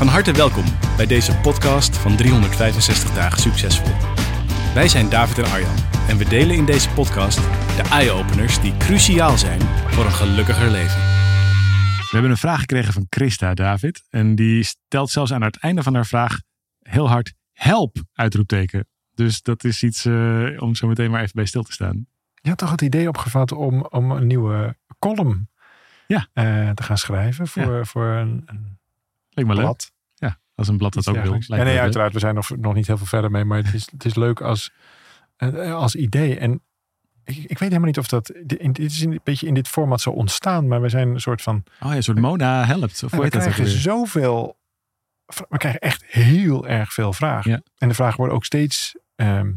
Van harte welkom bij deze podcast van 365 dagen succesvol. Wij zijn David en Arjan en we delen in deze podcast de eye-openers die cruciaal zijn voor een gelukkiger leven. We hebben een vraag gekregen van Christa, David. En die stelt zelfs aan het einde van haar vraag heel hard help, uitroepteken. Dus dat is iets eh, om zo meteen maar even bij stil te staan. Je had toch het idee opgevat om, om een nieuwe column Ja. eh, te gaan schrijven voor, voor een, een Lijkt me leuk. blad. Ja, als een blad dat Iets ook wil. Ja, me nee, leuk. uiteraard. We zijn nog, nog niet heel veel verder mee. Maar het is, het is leuk als, eh, als idee. En ik, ik weet helemaal niet of dat... In, dit is een beetje in dit format zo ontstaan. Maar we zijn een soort van... Oh ja, een soort Mona helpt. Of we krijgen zoveel... We krijgen echt heel erg veel vragen. Ja. En de vragen worden ook steeds... ehm,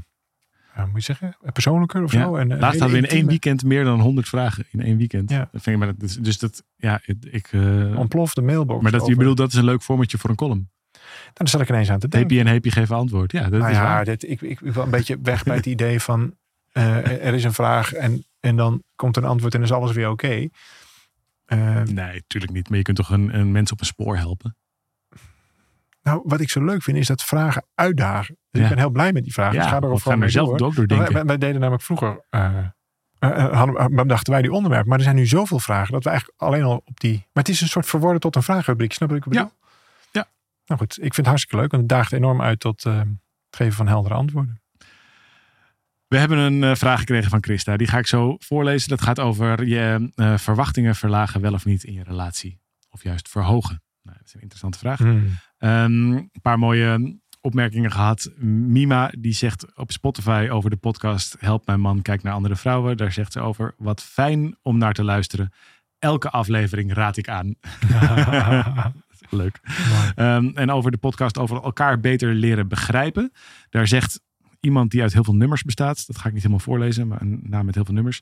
eh, moet je zeggen? Persoonlijker of Ja. zo. En, Laatst hadden we in één weekend meer dan 100 vragen. In één weekend. Ja. Dat vind ik, maar dat is- dus dat, ja, ik... ik, eh, Ontplofte mailbox. maar dat, je bedoelt, dat is een leuk formatje voor een column. Nou, daar zat ik ineens aan te denken. En heepie geven antwoord. Ja, dat nou is ja, waar. dit, ik, ik wil een beetje weg bij het idee van eh, er is een vraag en, en dan komt een antwoord en is alles weer oké. Nee, natuurlijk niet. Maar je kunt toch een, een mens op een spoor helpen? Nou, wat ik zo leuk vind is dat vragen uitdagen. Dus Ja. ik ben heel blij met die vragen. Dus Ja, ga er ook gaan er zelf door. ook door denken. wij- wij deden namelijk vroeger, eh, eh, hadden, eh, dachten wij die onderwerp. Maar er zijn nu zoveel vragen dat we eigenlijk alleen al op die... Maar het is een soort verworden tot een vragenrubriek. Snap je wat ik bedoel? Ja. Nou goed, ik vind het hartstikke leuk. Want het daagt enorm uit tot het geven van heldere antwoorden. We hebben een vraag gekregen van Christa. Die ga ik zo voorlezen. Dat gaat over je verwachtingen verlagen wel of niet in je relatie. Of juist verhogen. Nou, dat is een interessante vraag. Hmm. Ehm, een paar mooie opmerkingen gehad. Mima die zegt op Spotify over de podcast Help mijn man, kijk naar andere vrouwen. Daar zegt ze over, wat fijn om naar te luisteren. Elke aflevering raad ik aan. Leuk. Ehm, en over de podcast over elkaar beter leren begrijpen. Daar zegt iemand die uit heel veel nummers bestaat. Dat ga ik niet helemaal voorlezen, maar een naam met heel veel nummers.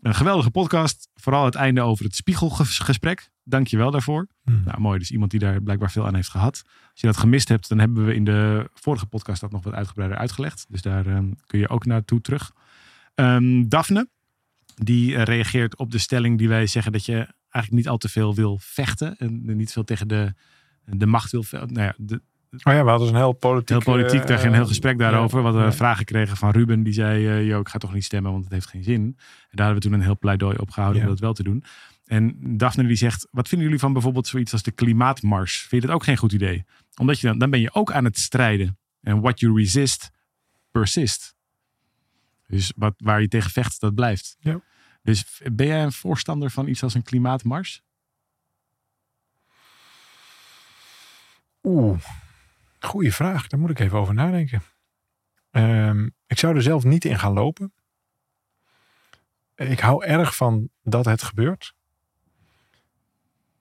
Een geweldige podcast. Vooral het einde over het spiegelgesprek. Dank je wel daarvoor. Hmm. Nou, mooi. Dus iemand die daar blijkbaar veel aan heeft gehad. Als je dat gemist hebt, dan hebben we in de vorige podcast dat nog wat uitgebreider uitgelegd. Dus daar ehm, kun je ook naartoe terug. Ehm Daphne, die eh, reageert op de stelling die wij zeggen dat je eigenlijk niet al te veel wil vechten. En niet veel tegen de, de macht wil. Nou ja, de, Oh ja, we hadden een heel politiek... heel politiek, daar eh, geen heel gesprek daarover. ja, We ja. vragen gekregen van Ruben. Die zei, eh joh, ik ga toch niet stemmen, want het heeft geen zin. En daar hebben we toen een heel pleidooi op gehouden Ja. om dat wel te doen. En Daphne die zegt, wat vinden jullie van bijvoorbeeld zoiets als de klimaatmars? Vind je dat ook geen goed idee? Omdat je dan, dan ben je ook aan het strijden. En what you resist, persist. Dus wat, waar je tegen vecht, dat blijft. Ja. Dus ben jij een voorstander van iets als een klimaatmars? Oeh, goede vraag. Daar moet ik even over nadenken. Ehm, ik zou er zelf niet in gaan lopen. Ik hou erg van dat het gebeurt.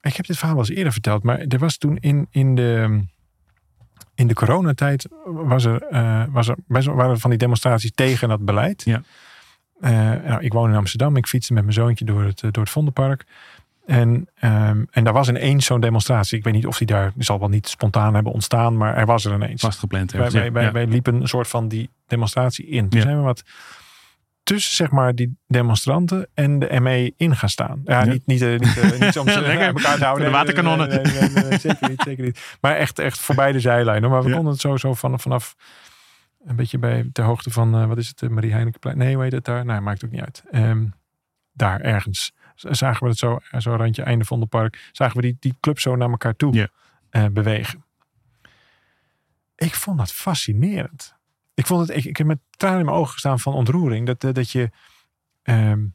Ik heb dit verhaal wel eens eerder verteld, maar er was toen in, in de, in de coronatijd was er, eh, was er, waren er van die demonstraties tegen dat beleid. Ja. Eh, nou, ik woon in Amsterdam. Ik fietste met mijn zoontje door het, eh, door het Vondelpark. En, ehm, en daar was ineens zo'n demonstratie. Ik weet niet of die daar, die zal wel niet spontaan hebben ontstaan, maar er was er ineens. Wij, ergens. wij, wij, ja. wij liepen een soort van die demonstratie in. Toen Ja. zijn we wat tussen zeg maar die demonstranten en de ME in gaan staan. Ja, Ja. niet, niet, eh, niet, eh, niet om ze Lekker. elkaar te houden. De waterkanonnen. Nee, nee, zeker niet, zeker niet. Maar echt, echt voorbij de zijlijn. hoor. Maar we konden het van, vanaf een beetje bij ter hoogte van, eh, wat is het, Marie Heinekenplein? Nee, hoe heet het daar? Nee, maakt ook niet uit. Ehm, daar ergens zagen we het zo, eh, zo randje einde van de park, zagen we die, die club zo naar elkaar toe eh, bewegen. Ik vond dat fascinerend. Ik vond het, ik, ik heb met tranen in mijn ogen gestaan van ontroering. Dat, eh, dat je ehm,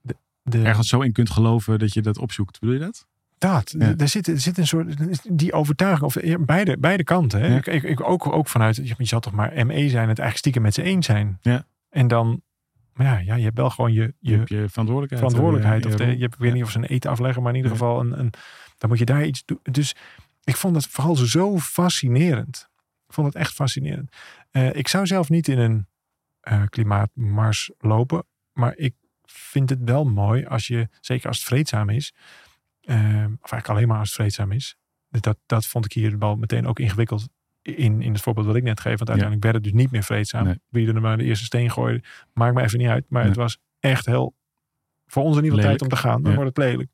de, de, Ergens zo in kunt geloven dat je dat opzoekt. Bedoel je dat? dat, Ja. er, zit, er zit een soort, die overtuiging, of ja, beide, beide kanten. Hè? Ja. Ik, ik, ook, ook vanuit, je zal toch maar ME zijn, het eigenlijk stiekem met z'n één zijn. Ja. En dan, maar ja, ja, je hebt wel gewoon je, Je je hebt je verantwoordelijkheid. verantwoordelijkheid. eh, Of de, je hebt, ik weet niet of ze een eten afleggen, maar in ieder geval een, een, Dan moet je daar iets doen. Dus ik vond het vooral zo fascinerend. Ik vond het echt fascinerend. Eh, ik zou zelf niet in een eh, klimaatmars lopen. Maar ik vind het wel mooi als je, zeker als het vreedzaam is. eh, of eigenlijk alleen maar als het vreedzaam is. Dat, dat vond ik hier wel meteen ook ingewikkeld in, in het voorbeeld wat ik net geef. Want uiteindelijk werd het dus niet meer vreedzaam. Nee. Wie er maar de eerste steen gooide, maakt me even niet uit. Maar Nee. het was echt heel, voor ons in ieder geval tijd om te gaan. Dan wordt het lelijk.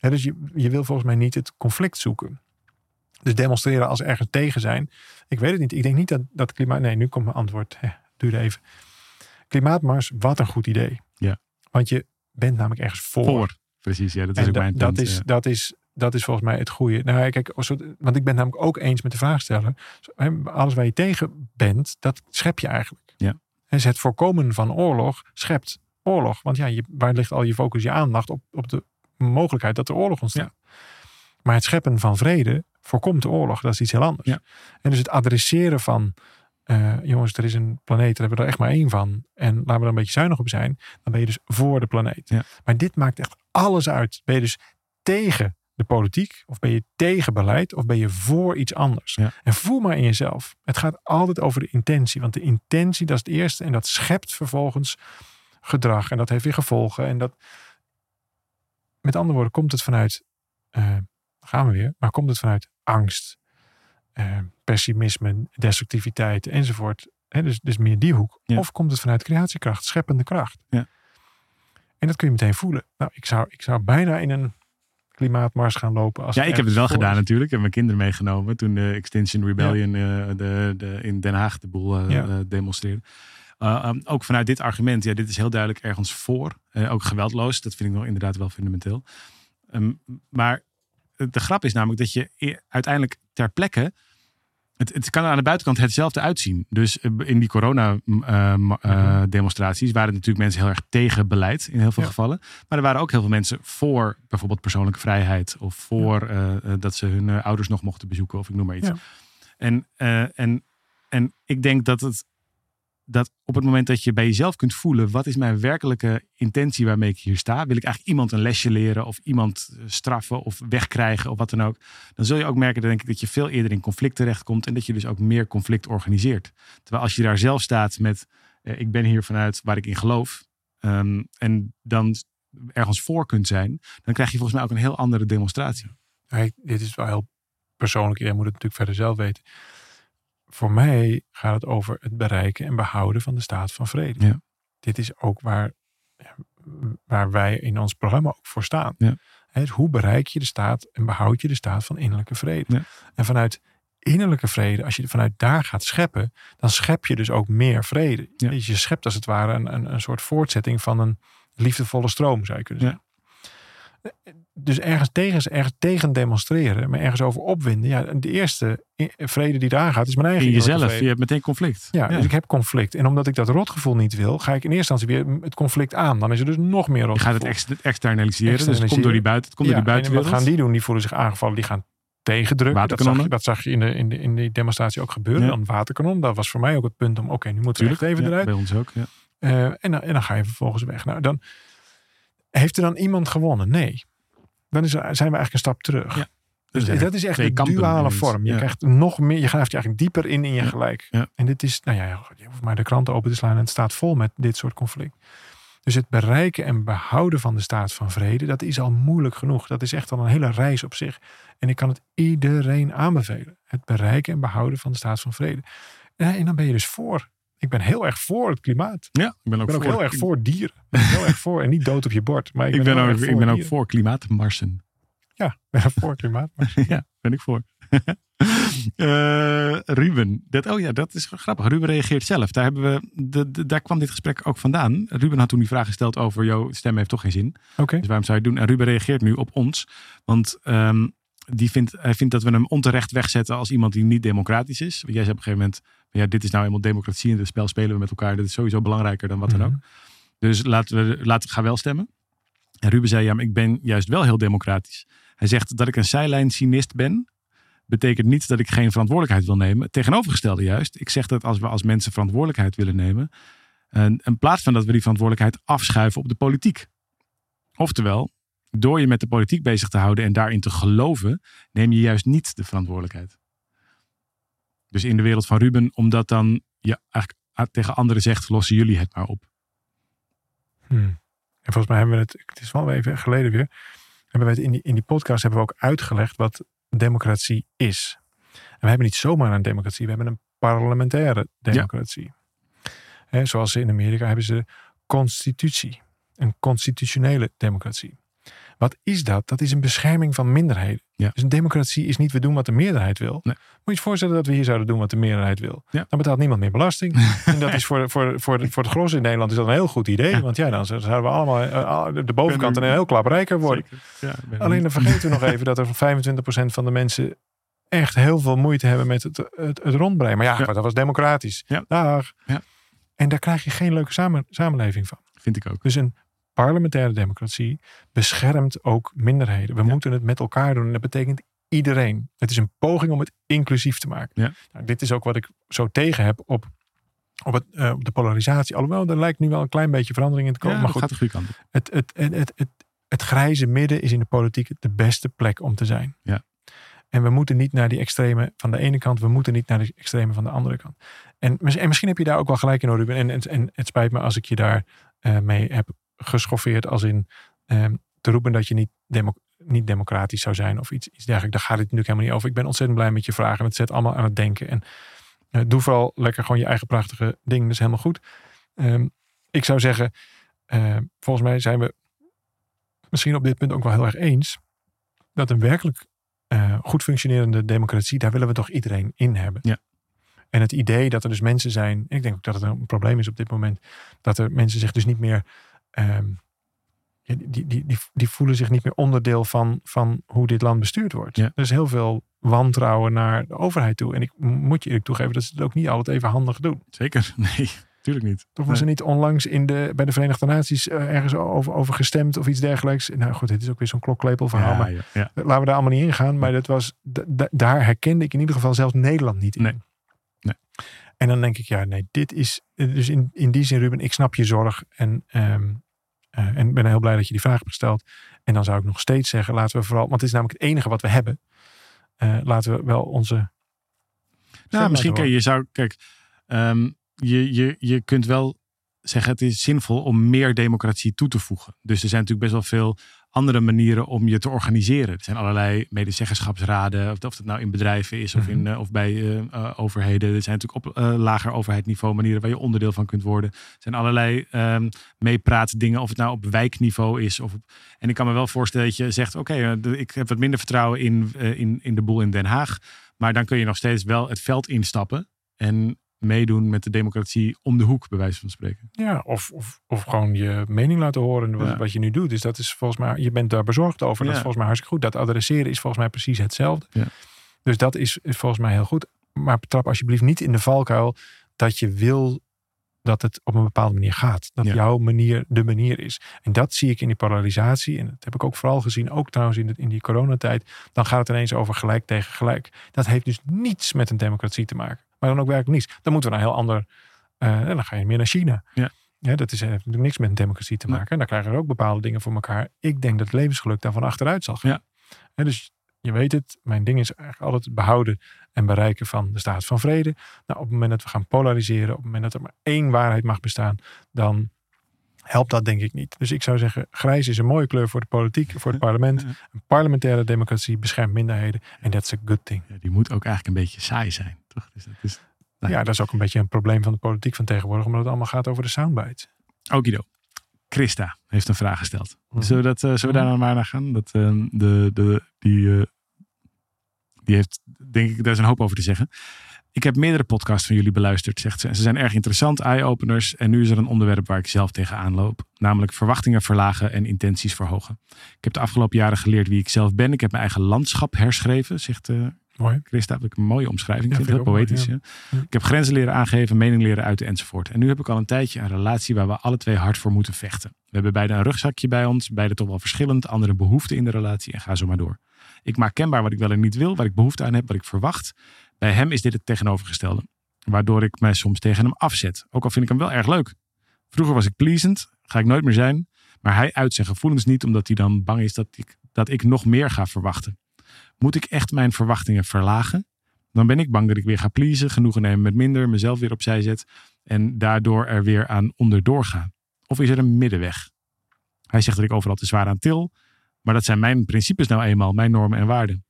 Dus je, je wil volgens mij niet het conflict zoeken. Dus demonstreren als ergens tegen zijn. Ik weet het niet. Ik denk niet dat, dat klimaat... Nee, nu komt mijn antwoord. Hè, duurde even. Klimaatmars, wat een goed idee. Ja. Want je bent namelijk ergens voor. Voor. Precies, ja, dat is En ook da- mijn dat, is, ja. dat, is, dat is volgens mij het goede. Nou, kijk, want ik ben namelijk ook eens met de vraagsteller. Alles waar je tegen bent, dat schep je eigenlijk. Ja. En het voorkomen van oorlog schept oorlog. Want ja, je, waar ligt al je focus, je aandacht op, op de mogelijkheid dat er oorlog ontstaat. Maar het scheppen van vrede voorkomt de oorlog. Dat is iets heel anders. Ja. En dus het adresseren van, eh, jongens, er is een planeet, daar hebben we er echt maar één van. En laten we er een beetje zuinig op zijn. Dan ben je dus voor de planeet. Ja. Maar dit maakt echt alles uit. Ben je dus tegen de politiek? Of ben je tegen beleid? Of ben je voor iets anders? Ja. En voel maar in jezelf. Het gaat altijd over de intentie. Want de intentie, dat is het eerste. En dat schept vervolgens gedrag. En dat heeft weer gevolgen. En dat, met andere woorden, komt het vanuit, eh, gaan we weer, maar komt het vanuit angst, eh, pessimisme, destructiviteit enzovoort. Hè, dus, dus meer die hoek. Ja. Of komt het vanuit creatiekracht, scheppende kracht. Ja. En dat kun je meteen voelen. Nou, ik zou, ik zou bijna in een klimaatmars gaan lopen. Als Ja, ik heb het wel gedaan is. natuurlijk. Ik heb mijn kinderen meegenomen toen de Extinction Rebellion eh, de, de, in Den Haag de boel eh, Ja. eh, demonstreerde. Uh, um, ook vanuit dit argument, ja, dit is heel duidelijk ergens voor. Ook geweldloos, dat vind ik nog inderdaad wel fundamenteel. Um, maar de grap is namelijk dat je uiteindelijk ter plekke. Het, het kan aan de buitenkant hetzelfde uitzien. Dus uh, in die corona-demonstraties waren natuurlijk mensen heel erg tegen beleid in heel veel Ja. gevallen. Maar er waren ook heel veel mensen voor bijvoorbeeld persoonlijke vrijheid. Of voor uh, dat ze hun ouders nog mochten bezoeken, of ik noem maar iets. Ja. En, en, en ik denk dat het dat op het moment dat je bij jezelf kunt voelen, wat is mijn werkelijke intentie waarmee ik hier sta? Wil ik eigenlijk iemand een lesje leren of iemand eh, straffen of wegkrijgen of wat dan ook? Dan zul je ook merken, denk ik, dat je veel eerder in conflict terechtkomt en dat je dus ook meer conflict organiseert. Terwijl als je daar zelf staat met, eh, ik ben hier vanuit waar ik in geloof um, en dan ergens voor kunt zijn, dan krijg je volgens mij ook een heel andere demonstratie. Dit is wel heel persoonlijk, jij moet het natuurlijk verder zelf weten voor mij gaat het over het bereiken en behouden van de staat van vrede. Ja. Dit is ook waar, waar wij in ons programma ook voor staan. Ja. He, hoe bereik je de staat en behoud je de staat van innerlijke vrede? Ja. En vanuit innerlijke vrede, als je vanuit daar gaat scheppen, dan schep je dus ook meer vrede. Ja. Je schept als het ware een, een, een soort voortzetting van een liefdevolle stroom, zou je kunnen zeggen. Dus ergens tegen, ergens tegen demonstreren, maar ergens over opwinden. Ja, de eerste vrede die daar gaat, is mijn eigen. In jezelf, je hebt meteen conflict. Ja, ja, dus ik heb conflict. En omdat ik dat rotgevoel niet wil, ga ik in eerste instantie weer het conflict aan. Dan is er dus nog meer rotgevoel. Je gaat het ex externaliseren, dus het komt door die buiten, het komt ja, door die buitenwereld. En wat gaan die doen? Die voelen zich aangevallen, die gaan tegendrukken. Dat zag, je, dat zag je in de, in de, in de demonstratie ook gebeuren. Ja. Dan waterkanon. Dat was voor mij ook het punt om, oké, okay, nu moeten we echt even ja, eruit. Bij ons ook, ja. Uh, en, dan, en dan ga je vervolgens weg. Nou, dan heeft er dan iemand gewonnen? Nee. Dan is zijn we eigenlijk een stap terug. Ja. Dus dat is echt een duale vorm. Je ja. krijgt nog meer, je gaat je eigenlijk dieper in in je gelijk. Ja. En dit is, nou ja, je hoeft maar de kranten open te slaan en het staat vol met dit soort conflict. Dus het bereiken en behouden van de staat van vrede, dat is al moeilijk genoeg. Dat is echt al een hele reis op zich. En ik kan het iedereen aanbevelen. Het bereiken en behouden van de staat van vrede. En dan ben je dus voor. Ik ben heel erg voor het klimaat. Ja, ik ben ook, ik ben ook voor. heel erg voor dieren. Ik ben heel erg voor. En niet dood op je bord. Maar ik, ik ben, ben, ook, voor ik ben ook voor klimaatmarsen. Ja, ik ben voor klimaatmarsen. ja, ben ik voor. uh, Ruben, dat, oh ja, dat is grappig. Ruben reageert zelf. Daar, hebben we, de, de, daar kwam dit gesprek ook vandaan. Ruben had toen die vraag gesteld over, jouw stem heeft toch geen zin. Okay. Dus waarom zou je het doen? En Ruben reageert nu op ons. Want um, die vindt, hij vindt dat we hem onterecht wegzetten als iemand die niet democratisch is. Want jij zei op een gegeven moment, ja, dit is nou eenmaal democratie en het spel spelen we met elkaar. Dat is sowieso belangrijker dan wat dan Mhm. ook. Dus laten we, laten we gaan wel stemmen. En Ruben zei, ja, maar ik ben juist wel heel democratisch. Hij zegt dat ik een zijlijn-cynist ben, betekent niet dat ik geen verantwoordelijkheid wil nemen. Tegenovergestelde juist. Ik zeg dat als we als mensen verantwoordelijkheid willen nemen, en in plaats van dat we die verantwoordelijkheid afschuiven op de politiek. Oftewel, door je met de politiek bezig te houden en daarin te geloven, neem je juist niet de verantwoordelijkheid. Dus in de wereld van Ruben, omdat dan je eigenlijk tegen anderen zegt, lossen jullie het maar op. Hmm. En volgens mij hebben we het, het is wel even geleden weer, hebben we het in die, in die podcast hebben we ook uitgelegd wat democratie is. En we hebben niet zomaar een democratie, we hebben een parlementaire democratie. zoals ze in Amerika hebben ze constitutie, een constitutionele democratie. Wat is dat? Dat is een bescherming van minderheden. Ja. Dus een democratie is niet we doen wat de meerderheid wil. Nee. Moet je je voorstellen dat we hier zouden doen wat de meerderheid wil. Ja. Dan betaalt niemand meer belasting. en dat is voor, voor, voor, voor het gros in Nederland is dat een heel goed idee. Ja. Want ja, dan zouden we allemaal eh, de bovenkant een heel klap rijker worden. Alleen dan vergeten we nog even dat er 25% van de mensen echt heel veel moeite hebben met het, het, het rondbrengen. Maar ja, maar dat was democratisch. Dag. Ja. En daar krijg je geen leuke samen, samenleving van. Vind ik ook. Dus een parlementaire democratie beschermt ook minderheden. We Ja. moeten het met elkaar doen. En dat betekent iedereen. Het is een poging om het inclusief te maken. Ja. Nou, dit is ook wat ik zo tegen heb op, op, het, eh, op de polarisatie. Alhoewel, er lijkt nu wel een klein beetje verandering in te komen. Ja, maar goed, gaat de goede kant op. het, het, het, het, het, het grijze midden is in de politiek de beste plek om te zijn. Ja. En we moeten niet naar die extreme van de ene kant, we moeten niet naar de extreme van de andere kant. En, mis- en misschien heb je daar ook wel gelijk in, Ruben. En, en, en het spijt me als ik je daar eh, mee heb geschoffeerd, als in ehm, te roepen dat je niet, demo- niet democratisch zou zijn of iets, iets dergelijks. Daar gaat het natuurlijk helemaal niet over. Ik ben ontzettend blij met je vragen. Het zet allemaal aan het denken. En eh, doe vooral lekker gewoon je eigen prachtige dingen. Dat is helemaal goed. Ehm, ik zou zeggen, eh, volgens mij zijn we misschien op dit punt ook wel heel erg eens. Dat een werkelijk eh, goed functionerende democratie, daar willen we toch iedereen in hebben. Ja. En het idee dat er dus mensen zijn, ik denk ook dat het een probleem is op dit moment, dat er mensen zich dus niet meer, ehm, die, die, die, die voelen zich niet meer onderdeel van, van hoe dit land bestuurd wordt. Ja. Er is heel veel wantrouwen naar de overheid toe. En ik moet je eerlijk toegeven dat ze het ook niet altijd even handig doen. Zeker? Nee, tuurlijk niet. Toch was er Nee. niet onlangs in de, bij de Verenigde Naties eh, ergens over, over gestemd of iets dergelijks. Nou goed, dit is ook weer zo'n klokklepel verhaal. Ja, maar ja, ja. laten we daar allemaal niet in gaan. Maar dat was, daar herkende ik in ieder geval zelfs Nederland niet in. Nee. Nee. En dan denk ik, ja, nee, dit is. Dus in, in die zin, Ruben, ik snap je zorg. En, ehm eh, en ben heel blij dat je die vraag hebt gesteld. En dan zou ik nog steeds zeggen, laten we vooral, want het is namelijk het enige wat we hebben. Eh, laten we wel onze. Nou, misschien kun je zou, kijk, ehm, je, je, je kunt wel zeggen het is zinvol om meer democratie toe te voegen. Dus er zijn natuurlijk best wel veel andere manieren om je te organiseren. Er zijn allerlei medezeggenschapsraden, of, of dat nou in bedrijven is of, in, Mhm. eh, of bij eh, eh, overheden. Er zijn natuurlijk op lager overheidsniveau manieren waar je onderdeel van kunt worden. Er zijn allerlei ehm meepraatdingen, of het nou op wijkniveau is. Of op, en ik kan me wel voorstellen dat je zegt, oké, ik heb wat minder vertrouwen in, in, in de boel in Den Haag. Maar dan kun je nog steeds wel het veld instappen en meedoen met de democratie om de hoek, bij wijze van spreken. Ja, of, of, of gewoon je mening laten horen. Wat, Ja. wat je nu doet. Dus dat is volgens mij, je bent daar bezorgd over. Dat is volgens mij hartstikke goed. Dat adresseren is volgens mij precies hetzelfde. Ja. Dus dat is, is volgens mij heel goed. Maar trap alsjeblieft niet in de valkuil dat je wil dat het op een bepaalde manier gaat. Dat jouw manier de manier is. En dat zie ik in die polarisatie. En dat heb ik ook vooral gezien, ook trouwens in, het, in die coronatijd. Dan gaat het ineens over gelijk tegen gelijk. Dat heeft dus niets met een democratie te maken. Maar dan ook werkelijk niets. Dan moeten we naar een heel ander... eh, dan ga je meer naar China. Ja. Ja, dat is, heeft natuurlijk niks met een democratie te maken. En dan krijgen we ook bepaalde dingen voor elkaar. Ik denk dat het levensgeluk daarvan achteruit zal gaan. Ja. Hè, dus je weet het, mijn ding is eigenlijk altijd het behouden en bereiken van de staat van vrede. Nou, op het moment dat we gaan polariseren, op het moment dat er maar één waarheid mag bestaan, dan helpt dat denk ik niet. Dus ik zou zeggen, grijs is een mooie kleur voor de politiek, voor het parlement. Een parlementaire democratie beschermt minderheden. En that's a good thing. Ja, die moet ook eigenlijk een beetje saai zijn, Dus dat is... Nou ja. Ja, dat is ook een beetje een probleem van de politiek van tegenwoordig, omdat het allemaal gaat over de soundbites. Okido. Christa heeft een vraag gesteld. Mhm. Zullen we, dat, eh, zullen we daar dan maar naar gaan? Dat, eh, de, de, die, eh, die heeft, denk ik, daar is een hoop over te zeggen. Ik heb meerdere podcasts van jullie beluisterd, zegt ze. En ze zijn erg interessant, eye-openers. En nu is er een onderwerp waar ik zelf tegenaan loop. Namelijk verwachtingen verlagen en intenties verhogen. Ik heb de afgelopen jaren geleerd wie ik zelf ben. Ik heb mijn eigen landschap herschreven, zegt Mooi. Christa, heb ik een mooie omschrijving. Ja, ik vind het heel poëtisch. mooi, ja. Ja. Ik heb grenzen leren aangeven, mening leren uiten enzovoort. En nu heb ik al een tijdje een relatie waar we alle twee hard voor moeten vechten. We hebben beide een rugzakje bij ons, beide toch wel verschillend, andere behoeften in de relatie en ga zo maar door. Ik maak kenbaar wat ik wel en niet wil, waar ik behoefte aan heb, wat ik verwacht. Bij hem is dit het tegenovergestelde. Waardoor ik mij soms tegen hem afzet. Ook al vind ik hem wel erg leuk. Vroeger was ik pleasend, ga ik nooit meer zijn. Maar Maar hij uit zijn gevoelens niet omdat hij dan bang is dat ik, dat ik nog meer ga verwachten. Moet ik echt mijn verwachtingen verlagen? Dan ben ik bang dat ik weer ga pleasen, genoegen nemen met minder, mezelf weer opzij zet en daardoor er weer aan onderdoor ga. Of is er een middenweg? Hij zegt dat ik overal te zwaar aan til, maar dat zijn mijn principes nou eenmaal, mijn normen en waarden.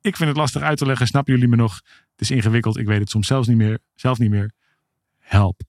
Ik vind het lastig uit te leggen, snappen jullie me nog? Het is ingewikkeld, ik weet het soms zelfs niet meer, zelf niet meer. Help.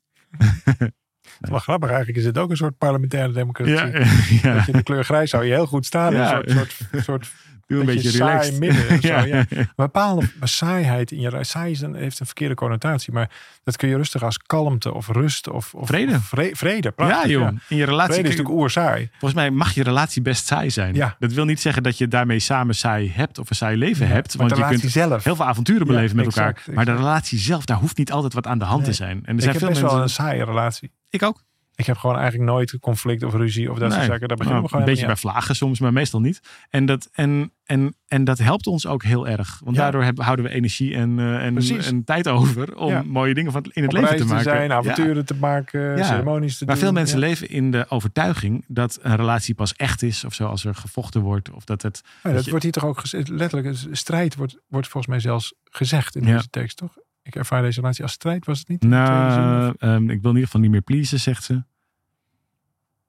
Wel grappig, eigenlijk is het ook een soort parlementaire democratie. Ja, ja. Dat je in de kleur grijs zou je heel goed staan. Ja. Een soort, soort, soort Doe een beetje saai relaxed. midden. zo, Ja. bepaalde saaiheid in je saai is een, heeft een verkeerde connotatie, maar dat kun je rustig als kalmte of rust of, of Vrede. of vre- vrede, Ja, joh. In je relatie. Vrede is natuurlijk oerzaai. volgens mij mag je relatie best saai zijn. Ja. Dat wil niet zeggen dat je daarmee samen saai hebt of een saai leven hebt. Want je kunt zelf. heel veel avonturen beleven met exact, elkaar. Maar de relatie zelf, daar hoeft niet altijd wat aan de hand Nee. te zijn. En er ik zijn heb veel best mensen. wel een saaie relatie. Ik ook. Ik heb gewoon eigenlijk nooit conflict of ruzie of dat soort Nee. zaken. Daar beginnen Nou, we gewoon een beetje bij vlagen soms, maar meestal niet. En dat, en, en, en dat helpt ons ook heel erg. Want Ja. daardoor hebben, houden we energie en, eh, en, en tijd over om Ja. mooie dingen van, in het. Op leven te te maken. Ja. avonturen te maken, ceremonies te Maar doen. veel mensen leven in de overtuiging dat een relatie pas echt is. Of zo, als er gevochten wordt. Of dat het. Dat je- wordt hier toch ook letterlijk, strijd wordt, wordt volgens mij zelfs gezegd in deze tekst, toch? Ik ervaar deze relatie als strijd, was het niet? Nou, ehm, ik wil in ieder geval niet meer pleasen, zegt ze.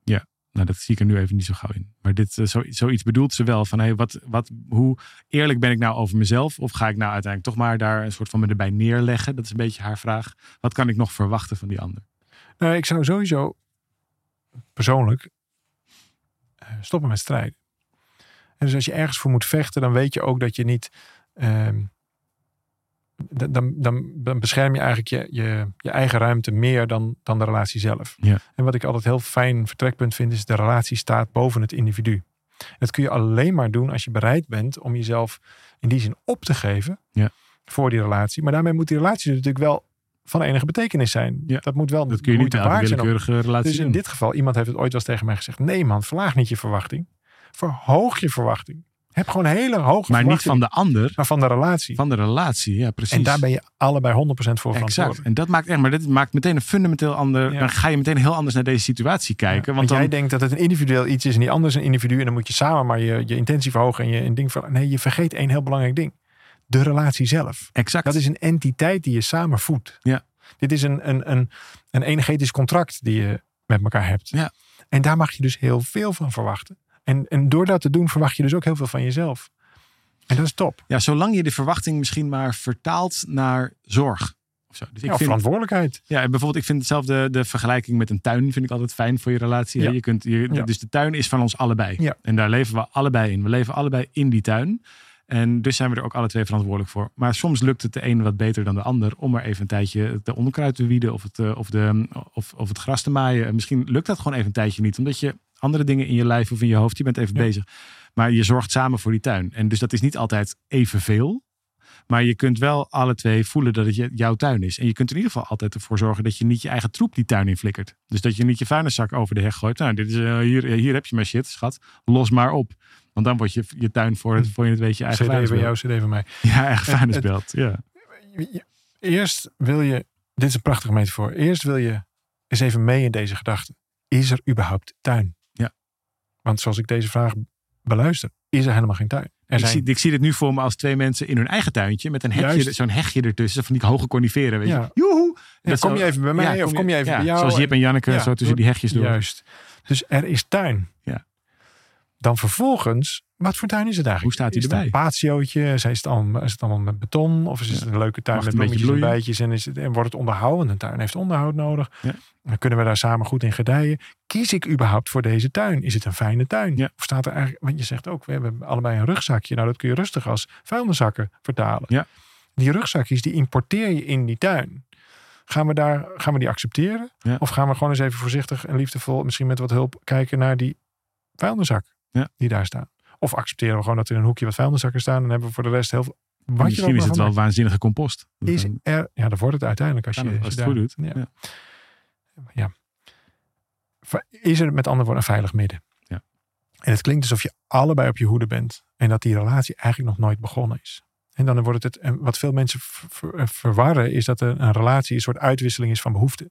Ja, nou dat zie ik er nu even niet zo gauw in. Maar dit, eh, zo, zoiets bedoelt ze wel. Van hey, wat, wat, hoe eerlijk ben ik nou over mezelf? Of ga ik nou uiteindelijk toch maar daar een soort van me erbij neerleggen? Dat is een beetje haar vraag. Wat kan ik nog verwachten van die ander? Nou, ik zou sowieso persoonlijk eh, stoppen met strijden. En dus als je ergens voor moet vechten, dan weet je ook dat je niet. ehm, dan, dan, dan, bescherm je eigenlijk je, je, je eigen ruimte meer dan, dan de relatie zelf. Ja. En wat ik altijd heel fijn vertrekpunt vind, is de relatie staat boven het individu. Dat kun je alleen maar doen als je bereid bent om jezelf in die zin op te geven Ja. voor die relatie. Maar daarmee moet die relatie natuurlijk wel van enige betekenis zijn. Ja. Dat moet wel Dat kun je niet willekeurige relatie dus in doen. dit geval, iemand heeft het ooit wel eens tegen mij gezegd. Nee man, verlaag niet je verwachting. Verhoog je verwachting. Heb gewoon een hele hoge Maar niet van de ander, maar van de relatie. van de relatie. Ja, precies. en daar ben je allebei 100% voor Exact. verantwoordelijk. En dat maakt echt, maar dit maakt meteen een fundamenteel ander. Ja. Dan ga je meteen heel anders naar deze situatie kijken. Ja, want dan, jij denkt dat het een individueel iets is en die ander is een individu. En dan moet je samen maar je, je intentie verhogen en je een ding ver... Nee, je vergeet één heel belangrijk ding. De relatie zelf. exact. Dat is een entiteit die je samen voedt. Ja. Dit is een, een, een, een energetisch contract die je met elkaar hebt. Ja. En daar mag je dus heel veel van verwachten. En, en door dat te doen verwacht je dus ook heel veel van jezelf. En dat is top. Ja, zolang je de verwachting misschien maar vertaalt naar zorg. Of zo. Dus ik Ja, vind, verantwoordelijkheid. ja, en bijvoorbeeld, ik vind hetzelfde de vergelijking met een tuin vind ik altijd fijn voor je relatie. Ja. Je kunt, je, Ja. Dus de tuin is van ons allebei. Ja. En daar leven we allebei in. We leven allebei in die tuin. En dus zijn we er ook alle twee verantwoordelijk voor. Maar soms lukt het de een wat beter dan de ander om maar even een tijdje de onderkruid te wieden of het, eh, of de, of, of het gras te maaien. En misschien lukt dat gewoon even een tijdje niet, omdat je andere dingen in je lijf of in je hoofd, je bent even Ja. bezig. Maar je zorgt samen voor die tuin. En dus dat is niet altijd evenveel. Maar je kunt wel alle twee voelen dat het jouw tuin is. En je kunt er in ieder geval altijd ervoor zorgen dat je niet je eigen troep die tuin in flikkert. Dus dat je niet je vuilniszak over de heg gooit. Nou, dit is, eh, hier, hier heb je mijn shit, schat. Los maar op. Want dan wordt je, je tuin voor, het, voor je het weet je eigen CD van jou, CD van mij. Ja, eigen vuilnisbeeld. Ja. Eerst wil je, dit is een prachtige metafoor. Eerst wil je eens even mee in deze gedachte. Is er überhaupt tuin? Want zoals ik deze vraag beluister, is er helemaal geen tuin. Er Ik, zijn, zie, ik zie dit nu voor me als twee mensen in hun eigen tuintje. Met een hekje, zo'n hegje ertussen. Van die hoge coniferen. Weet Ja. je. Joehoe! ja, Dat kom je even bij mij Ja, of kom je even bij jou? Zoals Jip en Janneke, Ja, zo tussen die hegjes door. Juist. Dus er is tuin. Ja. Dan vervolgens, wat voor tuin is het eigenlijk? Hoe staat hij is het erbij? een patiootje? Is het allemaal, is het allemaal met beton? Of is het een leuke tuin Mag met een bloemetjes en bijtjes? En, is het, en wordt het onderhouden? Een tuin heeft onderhoud nodig. Ja. Dan kunnen we daar samen goed in gedijen. Kies ik überhaupt voor deze tuin? Is het een fijne tuin? Ja. Of staat er eigenlijk, want je zegt ook, we hebben allebei een rugzakje. Nou, dat kun je rustig als vuilniszakken vertalen. Ja. Die rugzakjes, die importeer je in die tuin. Gaan we, daar, gaan we die accepteren? Ja. Of gaan we gewoon eens even voorzichtig en liefdevol, misschien met wat hulp, kijken naar die vuilniszak Ja. die daar staan? Of accepteren we gewoon dat er in een hoekje wat vuilniszakken staan en hebben we voor de rest heel veel. Wat Misschien is het wel waanzinnige compost. Is er, ja, dan wordt het uiteindelijk als je, het, als je het goed doet. Ja. Ja. Is er met andere woorden een veilig midden? Ja. En het klinkt alsof je allebei op je hoede bent en dat die relatie eigenlijk nog nooit begonnen is. En dan wordt het, en wat veel mensen ver- ver- verwarren, is dat een relatie een soort uitwisseling is van behoeften.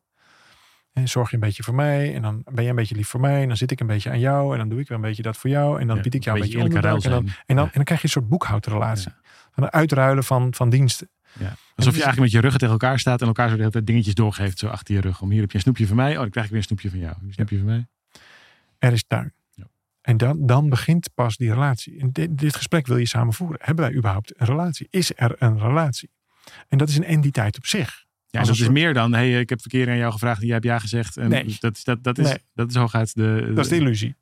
En zorg je een beetje voor mij. En dan ben je een beetje lief voor mij. En dan zit ik een beetje aan jou. En dan doe ik weer een beetje dat voor jou. En dan bied ik jou een beetje, ruil onderdak. En dan, en, dan, Ja. en dan krijg je een soort boekhoudrelatie. Van het uitruilen van, van diensten. Ja. Alsof dus- je eigenlijk met je ruggen tegen elkaar staat en elkaar zo de hele tijd dingetjes doorgeeft zo achter je rug. Om hier heb je een snoepje van mij. Oh, dan krijg ik weer een snoepje van jou. Een snoepje van mij. Er is tuin. Ja. En dan, dan begint pas die relatie. En dit, dit gesprek wil je samen voeren. Hebben wij überhaupt een relatie? Is er een relatie? En dat is een entiteit op zich. Ja, Als dat is meer dan, hey, ik heb verkeer aan jou gevraagd en jij hebt ja gezegd. En Nee. dat, is- dat, dat, is, Nee. dat is hooguit de... Dat is de illusie.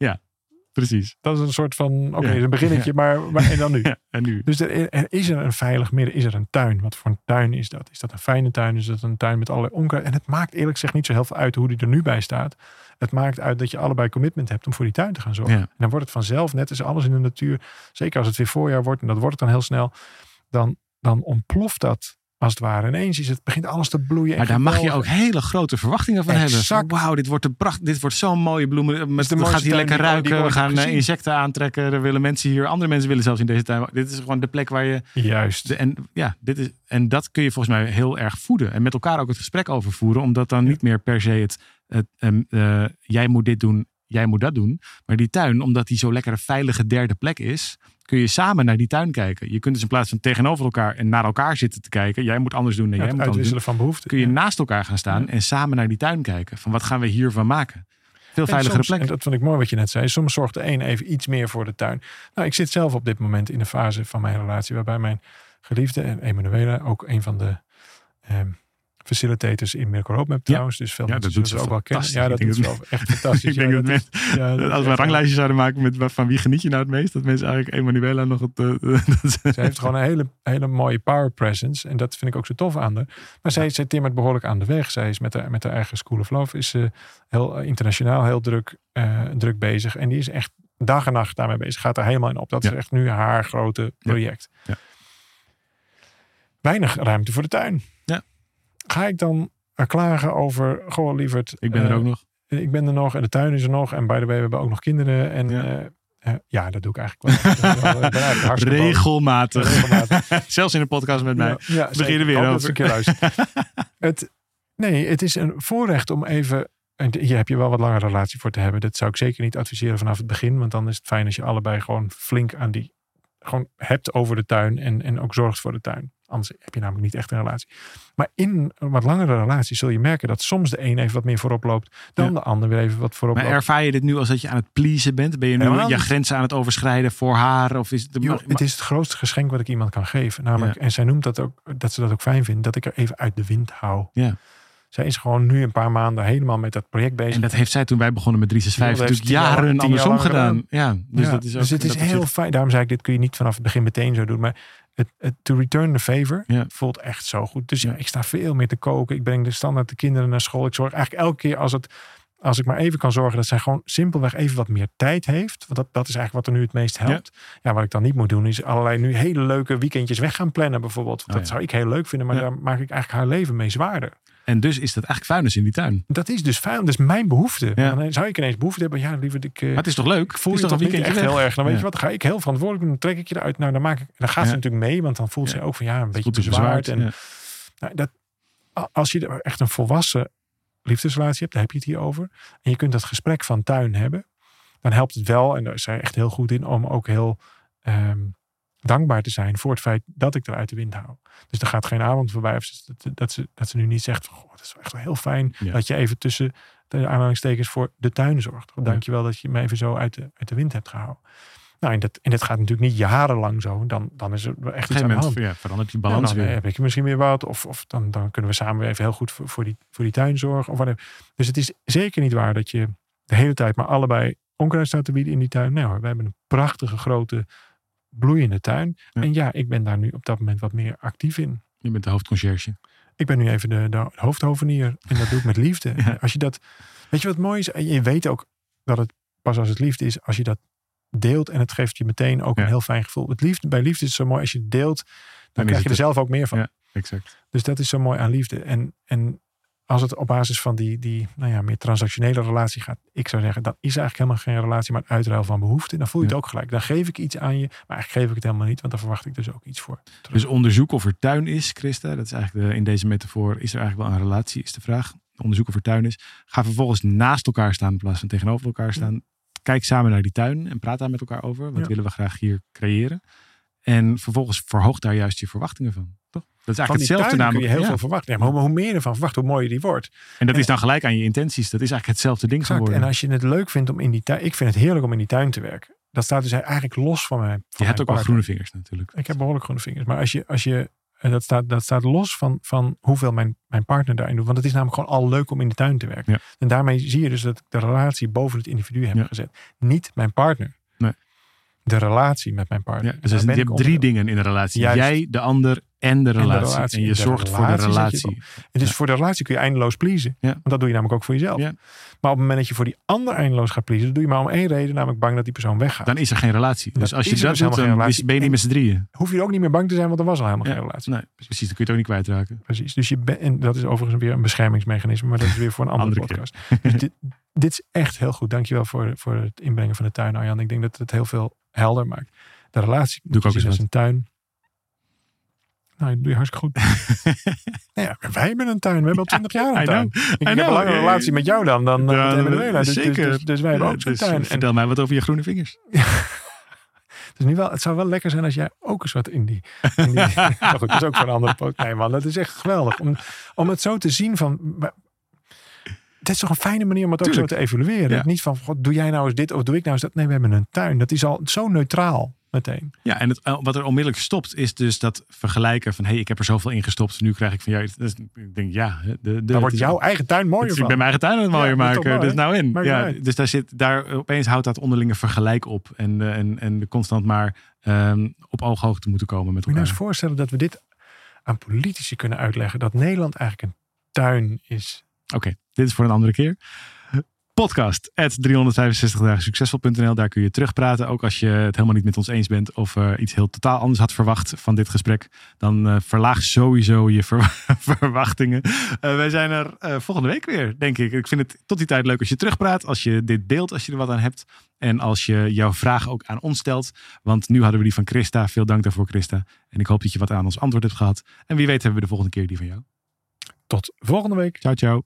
Precies. Dat is een soort van, oké, Ja. een beginnetje, maar, maar en dan nu? Ja, en nu? Dus er, er is er een veilig midden, is er een tuin. Wat voor een tuin is dat? Is dat een fijne tuin? Is dat een tuin met allerlei onkruid? En het maakt eerlijk gezegd niet zo heel veel uit hoe die er nu bij staat. Het maakt uit dat je allebei commitment hebt om voor die tuin te gaan zorgen. Ja. En dan wordt het vanzelf, net als alles in de natuur, zeker als het weer voorjaar wordt, en dat wordt het dan heel snel, dan, dan ontploft dat als het ware. Ineens is het, begint alles te bloeien. en Maar daar mag je ook hele grote verwachtingen van hebben. Exact. Van, Wauw, dit wordt een pracht, dit wordt zo'n mooie bloemen. Met, de we gaat hier lekker die die ruiken. We gaan insecten aantrekken. Er willen mensen hier, andere mensen willen zelfs in deze tuin. Dit is gewoon de plek waar je. Juist. De, en, ja, dit is, en dat kun je volgens mij heel erg voeden. En met elkaar ook het gesprek over voeren. Omdat dan niet meer per se het, het ehm, eh, jij moet dit doen, jij moet dat doen. Maar die tuin, omdat die zo lekker een veilige derde plek is, kun je samen naar die tuin kijken. Je kunt dus in plaats van tegenover elkaar en naar elkaar zitten te kijken. Jij moet anders doen en Ja, jij moet anders doen. van behoeften. Kun je Ja. naast elkaar gaan staan en samen naar die tuin kijken. Van wat gaan we hiervan maken? Veel veiligere soms- plek. En dat vond ik mooi wat je net zei. Soms zorgt de een even iets meer voor de tuin. Nou, ik zit zelf op dit moment in een fase van mijn relatie waarbij mijn geliefde en Emanuela, ook een van de ehm, facilitators in Miracle Roadmap trouwens. Dus veel Ja, mensen dat doet ze ook wel kennen. Ja, dat ze wel echt fantastisch. ik denk Ja, dat, is- is als we een ranglijstje zouden maken met van wie geniet je nou het meest, dat mensen eigenlijk Emanuela nog het. ze- heeft gewoon een hele, hele mooie power presence. En dat vind ik ook zo tof aan haar. Maar zij, zij timmert behoorlijk aan de weg. Zij is met haar, met haar eigen School of Love. Is heel eh, internationaal heel druk, eh, druk bezig. En die is echt dag en nacht daarmee bezig. Gaat er helemaal in op. Dat is echt nu haar grote project. Ja. Weinig ruimte voor de tuin. Ga ik dan er klagen over... Goh, lieverd. ik ben er eh, ook nog. Ik ben er nog en de tuin is er nog. En by the way, we hebben ook nog kinderen. En Ja. ja, ja dat doe ik eigenlijk wel. Ik eigenlijk. Regelmatig. Regelmatig. Zelfs in een podcast met mij. Ja, ja, Begin zeker. er weer over. een keer het, nee, het is een voorrecht om even... En hier heb je wel wat langer relatie voor te hebben. Dat zou ik zeker niet adviseren vanaf het begin. Want dan is het fijn als je allebei gewoon flink aan die... Gewoon hebt over de tuin en, en ook zorgt voor de tuin. Anders heb je namelijk niet echt een relatie. Maar in een wat langere relatie zul je merken dat soms de een even wat meer voorop loopt. Dan Ja. de ander weer even wat voorop Maar loopt. ervaar je dit nu als dat je aan het pleasen bent? Ben je nu je grenzen aan het overschrijden voor haar? Of is het, maar- het is het grootste geschenk wat ik iemand kan geven. Namelijk, en zij noemt dat ook, dat ze dat ook fijn vindt, dat ik er even uit de wind hou. Ja. Zij is gewoon nu een paar maanden helemaal met dat project bezig. En dat heeft zij toen wij begonnen met 365 Ja, dat heeft natuurlijk jaren jaar andersom gedaan. Ja, dus Ja, dat is ook dus het is heel fijn. Daarom zei ik, dit kun je niet vanaf het begin meteen zo doen. Maar het, het to return the favor Ja. voelt echt zo goed. Dus ja, ik sta veel meer te koken. Ik breng de standaard de kinderen naar school. Ik zorg eigenlijk elke keer als het... Als ik maar even kan zorgen dat zij gewoon simpelweg even wat meer tijd heeft. Want dat, dat is eigenlijk wat er nu het meest helpt. Ja. wat ik dan niet moet doen is allerlei nu hele leuke weekendjes weg gaan plannen bijvoorbeeld. Oh, dat zou ik heel leuk vinden. Maar daar maak ik eigenlijk haar leven mee zwaarder. En dus is dat eigenlijk vuilnis in die tuin. Dat is dus fijn. Dat is mijn behoefte. Ja. Dan zou ik ineens behoefte hebben. Ja, liever ik... eh, Maar het is toch leuk? voel je toch toch een weekendje echt weg? heel erg. Dan weet je wat, dan ga ik heel verantwoordelijk doen. Dan trek ik je eruit. Nou, dan, maak ik, dan gaat ze natuurlijk mee. Want dan voelt ze ook van ja, een beetje bezwaard. bezwaard, En, nou, dat, als je er echt een volwassen liefdesrelatie hebt, daar heb je het hier over. En je kunt dat gesprek van tuin hebben. Dan helpt het wel, en daar is zij echt heel goed in, om ook heel ehm, dankbaar te zijn voor het feit dat ik er uit de wind hou. Dus er gaat geen avond voorbij of ze- dat, dat, ze, dat ze nu niet zegt, van, goh, dat is wel echt wel heel fijn Ja. dat je even tussen de aanhalingstekens voor de tuin zorgt. Ja. Je wel dat je me even zo uit de, uit de wind hebt gehouden. Nou, en dat, en dat gaat natuurlijk niet jarenlang zo. Dan, dan is er echt iets aan de hand. ja, verandert die Ja, balans dan weer. heb ik misschien weer wat. Of, of dan, dan kunnen we samen weer even heel goed voor, voor, die, voor die tuin zorgen. Of whatever. Dus het is zeker niet waar dat je de hele tijd maar allebei onkruid staat te bieden in die tuin. Nee hoor, we hebben een prachtige grote bloeiende tuin. Ja. En ja, ik ben daar nu op dat moment wat meer actief in. Je bent de hoofdconcierge. Ik ben nu even de, de hoofdhovenier. En dat doe ik met liefde. Ja. Als je dat, weet je wat mooi is? Je weet ook dat het pas als het liefde is, als je dat deelt. En het geeft je meteen ook Ja. een heel fijn gevoel. Het liefde, bij liefde is het zo mooi. Als je het deelt, dan, krijg je het er zelf ook meer van. Ja. Exact. Dus dat is zo mooi aan liefde. En, en als het op basis van die, die nou ja, meer transactionele relatie gaat, ik zou zeggen, dan is eigenlijk helemaal geen relatie, maar een uitruil van behoefte. Dan voel je Ja. het ook gelijk. Dan geef ik iets aan je, maar eigenlijk geef ik het helemaal niet, want dan verwacht ik dus ook iets voor. terug. Dus onderzoek of er tuin is, Christa. Dat is eigenlijk de, in deze metafoor. Is er eigenlijk wel een relatie, is de vraag. onderzoeken voor tuin is. Ga vervolgens naast elkaar staan in plaats van tegenover elkaar staan. Kijk samen naar die tuin en praat daar met elkaar over. Wat Ja. willen we graag hier creëren? En vervolgens verhoog daar juist je verwachtingen van. Toch? Dat is eigenlijk hetzelfde tuin kun namelijk. je heel ja. veel verwachten. Ja, maar hoe, hoe meer je ervan verwacht, hoe mooier die wordt. En dat is dan gelijk aan je intenties. Dat is eigenlijk hetzelfde ding Exact. geworden. En als je het leuk vindt om in die tuin... Ik vind het heerlijk om in die tuin te werken. Dat staat dus eigenlijk los van mij. Van je hebt ook wel groene vingers natuurlijk. Ik heb behoorlijk groene vingers. Maar als je, als je en dat staat, dat staat los van, van hoeveel mijn, mijn partner daarin doet. Want het is namelijk gewoon al leuk om in de tuin te werken. Ja. En daarmee zie je dus dat ik de relatie boven het individu heb Ja. gezet. Niet mijn partner. Nee. De relatie met mijn Ja, partner. dus je hebt drie dingen in een relatie. Juist. Jij, de ander en de relatie. En, relatie. je zorgt voor de relatie. Het is voor de relatie kun je eindeloos pleasen. Ja. Want dat doe je namelijk ook voor jezelf. Ja. Maar op het moment dat je voor die ander eindeloos gaat pleasen, doe je maar om één reden, namelijk bang dat die persoon weggaat. Dan is er geen relatie. Dus als je dat dus doet, helemaal dan ben je niet met z'n drieën. Hoef je ook niet meer bang te zijn, want er was al helemaal geen relatie. Nee, precies. Dan kun je het ook niet kwijtraken. Precies. Dus je en dat is overigens weer een beschermingsmechanisme, maar dat is weer voor een andere, podcast. Dus dit, dit is echt heel goed. Dankjewel voor, voor het inbrengen van de tuin, Arjan. Ik denk dat het heel veel helder maakt. De relatie Doe ik ook eens als een tuin. Nou, dat doe je hartstikke goed. nou ja, wij hebben een tuin. We hebben al twintig jaar een tuin. know. Ik heb een langere relatie met jou dan, dan Ja, met Emanuela. Dus, dus, zeker. dus, dus wij hebben ook zo'n dus tuin. En Vertel mij wat over je groene vingers. het, is nu wel, het zou wel lekker zijn als jij ook eens wat in die... In die maar goed, dat is ook voor een andere podcast. Nee man, dat is echt geweldig. Om, om het zo te zien van... Dit is toch een fijne manier om het ook zo te evalueren. Ja. Niet van, god, doe jij nou eens dit of doe ik nou eens dat. Nee, we hebben een tuin. Dat is al zo neutraal meteen. Ja, en het, eh, wat er onmiddellijk stopt, is dus dat vergelijken van... hé, hey, ik heb er zoveel in gestopt, nu krijg ik van jou... Dus ik denk, ja... De, de, Daar het wordt jouw eigen tuin mooier het- van. Ik ben mijn eigen tuin aan het mooier Ja, dat maken. mooi, Dus nou in. Ja, dus daar zit, daar opeens houdt dat onderlinge vergelijk op. En, eh, en, en constant maar ehm, op ooghoogte moeten komen met Moet je nou elkaar. eens voorstellen dat we dit aan politici kunnen uitleggen. Dat Nederland eigenlijk een tuin is. Oké, dit is voor een andere keer. Podcast at 365 dagen succesvol.nl. Daar kun je terugpraten. Ook als je het helemaal niet met ons eens bent. Of eh, iets heel totaal anders had verwacht van dit gesprek. Dan eh, verlaag sowieso je ver- verwachtingen. Eh, wij zijn er volgende week weer, denk ik. Ik vind het tot die tijd leuk als je terugpraat. Als je dit deelt, als je er wat aan hebt. En als je jouw vraag ook aan ons stelt. Want nu hadden we die van Christa. Veel dank daarvoor, Christa. En ik hoop dat je wat aan ons antwoord hebt gehad. En wie weet hebben we de volgende keer die van jou. Tot volgende week. Ciao, ciao.